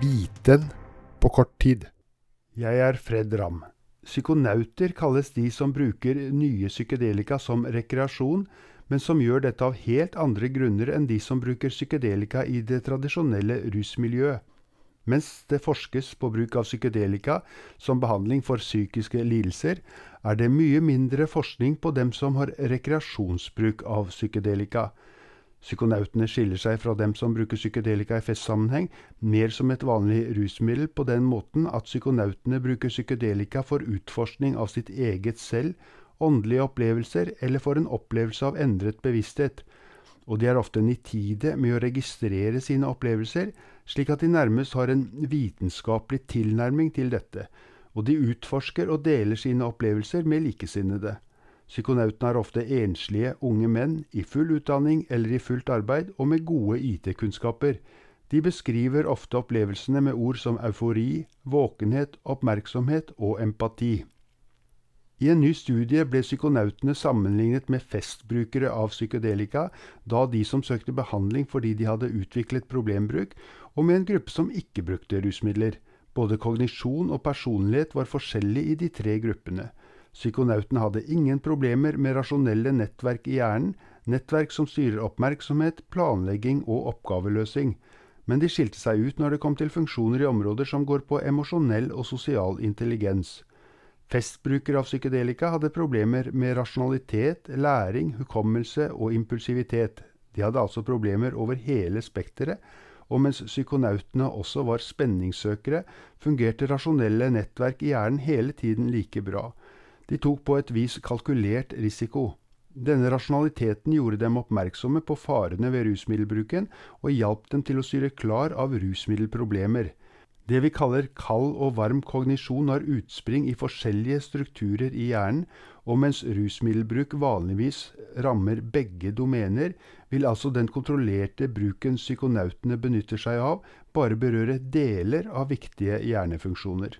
Viten på kort tid. Jeg er Fred Ramm. Psykonauter kalles de som bruker nye psykedelika som rekreasjon, men som gjør dette av helt andre grunner enn de som bruker psykedelika i det tradisjonelle rusmiljøet. Mens det forskes på bruk av psykedelika som behandling for psykiske lidelser, er det mye mindre forskning på dem som har rekreasjonsbruk av psykedelika. Psykonautene skiller seg fra dem som bruker psykedelika i festsammenheng, mer som et vanlig rusmiddel på den måten at psykonautene bruker psykedelika for utforskning av sitt eget selv, åndelige opplevelser eller for en opplevelse av endret bevissthet, og de er ofte nitide med å registrere sine opplevelser, slik at de nærmest har en vitenskapelig tilnærming til dette, og de utforsker og deler sine opplevelser med likesinnede. Psykonautene er ofte enslige unge menn i full utdanning eller i fullt arbeid og med gode IT-kunnskaper. De beskriver ofte opplevelsene med ord som eufori, våkenhet, oppmerksomhet og empati. I en ny studie ble psykonautene sammenlignet med festbrukere av psykedelika, da de som søkte behandling fordi de hadde utviklet problembruk, og med en gruppe som ikke brukte rusmidler. Både kognisjon og personlighet var forskjellig i de tre gruppene. Psykonautene hadde ingen problemer med rasjonelle nettverk i hjernen, nettverk som styrer oppmerksomhet, planlegging og oppgaveløsing. Men de skilte seg ut når det kom til funksjoner i områder som går på emosjonell og sosial intelligens. Festbrukere av psykedelika hadde problemer med rasjonalitet, læring, hukommelse og impulsivitet. De hadde altså problemer over hele spekteret, og mens psykonautene også var spenningssøkere, fungerte rasjonelle nettverk i hjernen hele tiden like bra. De tok på et vis kalkulert risiko. Denne rasjonaliteten gjorde dem oppmerksomme på farene ved rusmiddelbruken, og hjalp dem til å styre klar av rusmiddelproblemer. Det vi kaller kald og varm kognisjon har utspring i forskjellige strukturer i hjernen, og mens rusmiddelbruk vanligvis rammer begge domener, vil altså den kontrollerte bruken psykonautene benytter seg av, bare berøre deler av viktige hjernefunksjoner.